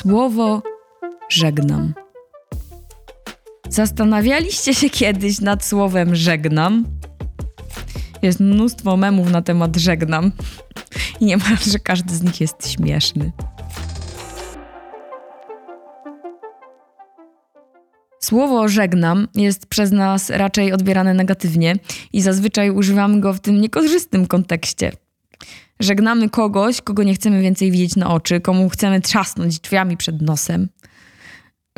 Słowo żegnam. Zastanawialiście się kiedyś nad słowem żegnam? Jest mnóstwo memów na temat żegnam i niemalże każdy z nich jest śmieszny. Słowo żegnam jest przez nas raczej odbierane negatywnie i zazwyczaj używamy go w tym niekorzystnym kontekście. Żegnamy kogoś, kogo nie chcemy więcej widzieć na oczy, komu chcemy trzasnąć drzwiami przed nosem.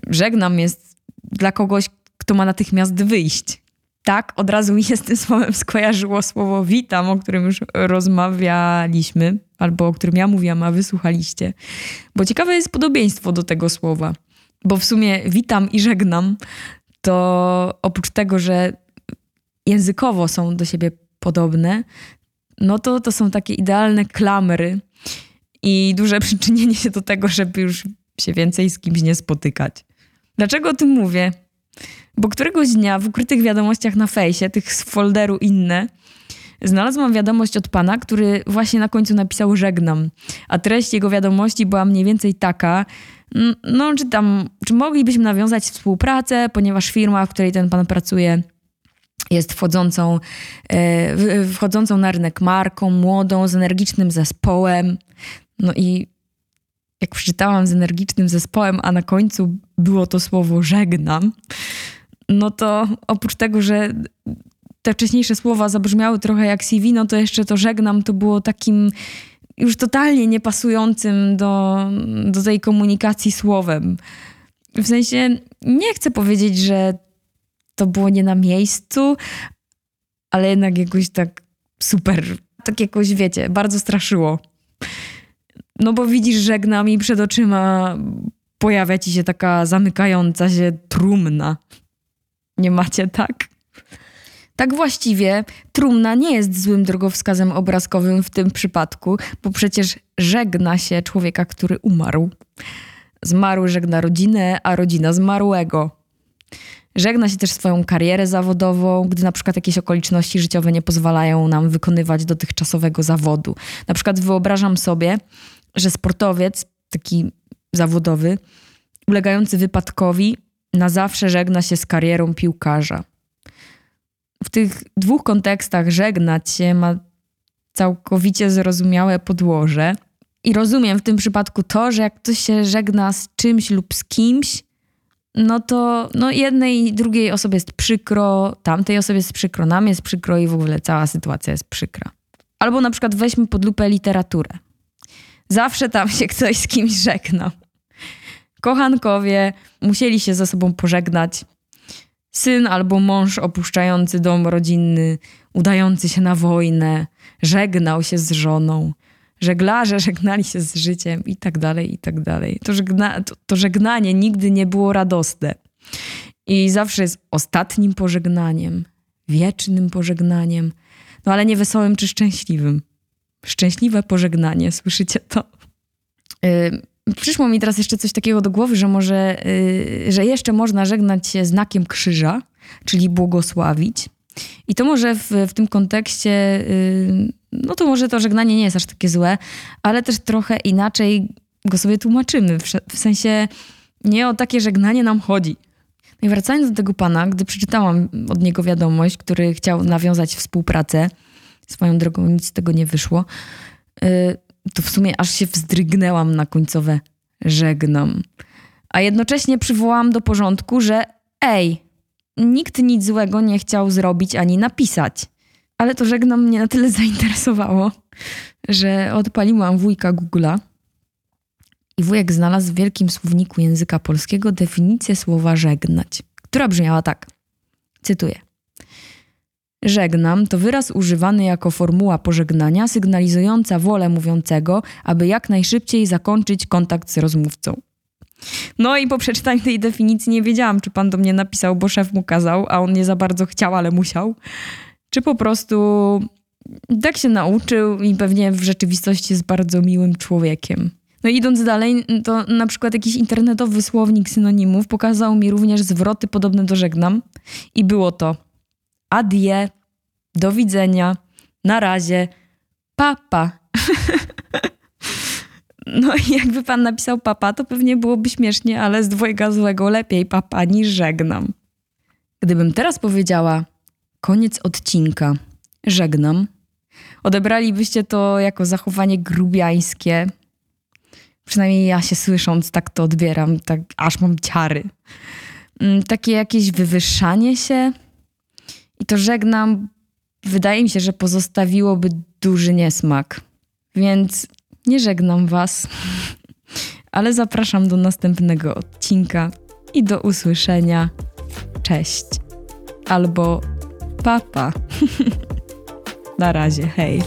Żegnam jest dla kogoś, kto ma natychmiast wyjść. Tak, od razu mi się z tym słowem skojarzyło słowo witam, o którym już rozmawialiśmy, albo o którym ja mówiłam, a wysłuchaliście. Bo ciekawe jest podobieństwo do tego słowa. Bo w sumie witam i żegnam, to oprócz tego, że językowo są do siebie podobne, no to to są takie idealne klamry i duże przyczynienie się do tego, żeby już się więcej z kimś nie spotykać. Dlaczego o tym mówię? Bo któregoś dnia w ukrytych wiadomościach na fejsie, tych z folderu inne, znalazłam wiadomość od pana, który właśnie na końcu napisał żegnam. A treść jego wiadomości była mniej więcej taka, no czy tam, czy moglibyśmy nawiązać współpracę, ponieważ firma, w której ten pan pracuje, jest wchodzącą, e, wchodzącą na rynek marką, młodą, z energicznym zespołem. No i jak przeczytałam z energicznym zespołem, a na końcu było to słowo żegnam, no to oprócz tego, że te wcześniejsze słowa zabrzmiały trochę jak CV, no to jeszcze to żegnam to było takim już totalnie niepasującym do, do tej komunikacji słowem. W sensie nie chcę powiedzieć, że to było nie na miejscu, ale jednak jakoś tak super, tak jakoś wiecie, bardzo straszyło. No bo widzisz, żegnam i przed oczyma pojawia ci się taka zamykająca się trumna. Nie macie tak? Tak właściwie trumna nie jest złym drogowskazem obrazkowym w tym przypadku, bo przecież żegna się człowieka, który umarł. Zmarły żegna rodzinę, a rodzina zmarłego. Żegna się też swoją karierę zawodową, gdy na przykład jakieś okoliczności życiowe nie pozwalają nam wykonywać dotychczasowego zawodu. Na przykład wyobrażam sobie, że sportowiec, taki zawodowy, ulegający wypadkowi, na zawsze żegna się z karierą piłkarza. W tych dwóch kontekstach żegnać się ma całkowicie zrozumiałe podłoże. I rozumiem w tym przypadku to, że jak ktoś się żegna z czymś lub z kimś, no to no jednej i drugiej osobie jest przykro, tamtej osobie jest przykro, nam jest przykro i w ogóle cała sytuacja jest przykra. Albo na przykład weźmy pod lupę literaturę. Zawsze tam się ktoś z kimś żegnał. Kochankowie musieli się ze sobą pożegnać. Syn albo mąż opuszczający dom rodzinny, udający się na wojnę, żegnał się z żoną. Żeglarze żegnali się z życiem i tak dalej, i tak dalej. To, żegna, to, to żegnanie nigdy nie było radosne. I zawsze jest ostatnim pożegnaniem, wiecznym pożegnaniem, no ale nie wesołym czy szczęśliwym. Szczęśliwe pożegnanie, słyszycie to? Yy, przyszło mi teraz jeszcze coś takiego do głowy, że może, yy, że jeszcze można żegnać się znakiem krzyża, czyli błogosławić. I to może w, w tym kontekście, yy, no to może to żegnanie nie jest aż takie złe, ale też trochę inaczej go sobie tłumaczymy. W, w sensie nie o takie żegnanie nam chodzi. No i wracając do tego pana, gdy przeczytałam od niego wiadomość, który chciał nawiązać współpracę, swoją drogą nic z tego nie wyszło, yy, to w sumie aż się wzdrygnęłam na końcowe żegnam. A jednocześnie przywołałam do porządku, że ej, nikt nic złego nie chciał zrobić ani napisać. Ale to żegnam mnie na tyle zainteresowało, że odpaliłam wujka Google'a i wujek znalazł w wielkim słowniku języka polskiego definicję słowa żegnać, która brzmiała tak. Cytuję. Żegnam to wyraz używany jako formuła pożegnania, sygnalizująca wolę mówiącego, aby jak najszybciej zakończyć kontakt z rozmówcą. No i po przeczytaniu tej definicji nie wiedziałam, czy pan do mnie napisał, bo szef mu kazał, a on nie za bardzo chciał, ale musiał. Czy po prostu tak się nauczył i pewnie w rzeczywistości jest bardzo miłym człowiekiem. No idąc dalej, to na przykład jakiś internetowy słownik synonimów pokazał mi również zwroty podobne do żegnam i było to adie, do widzenia, na razie, papa. No i jakby pan napisał papa, to pewnie byłoby śmiesznie, ale z dwojga złego lepiej papa niż żegnam. Gdybym teraz powiedziała koniec odcinka, żegnam, odebralibyście to jako zachowanie grubiańskie. Przynajmniej ja się słysząc tak to odbieram, tak aż mam ciary. Mm, Takie jakieś wywyższanie się i to żegnam, wydaje mi się, że pozostawiłoby duży niesmak. Więc nie żegnam was, ale zapraszam do następnego odcinka i do usłyszenia. Cześć. Albo papa. Na razie, hej.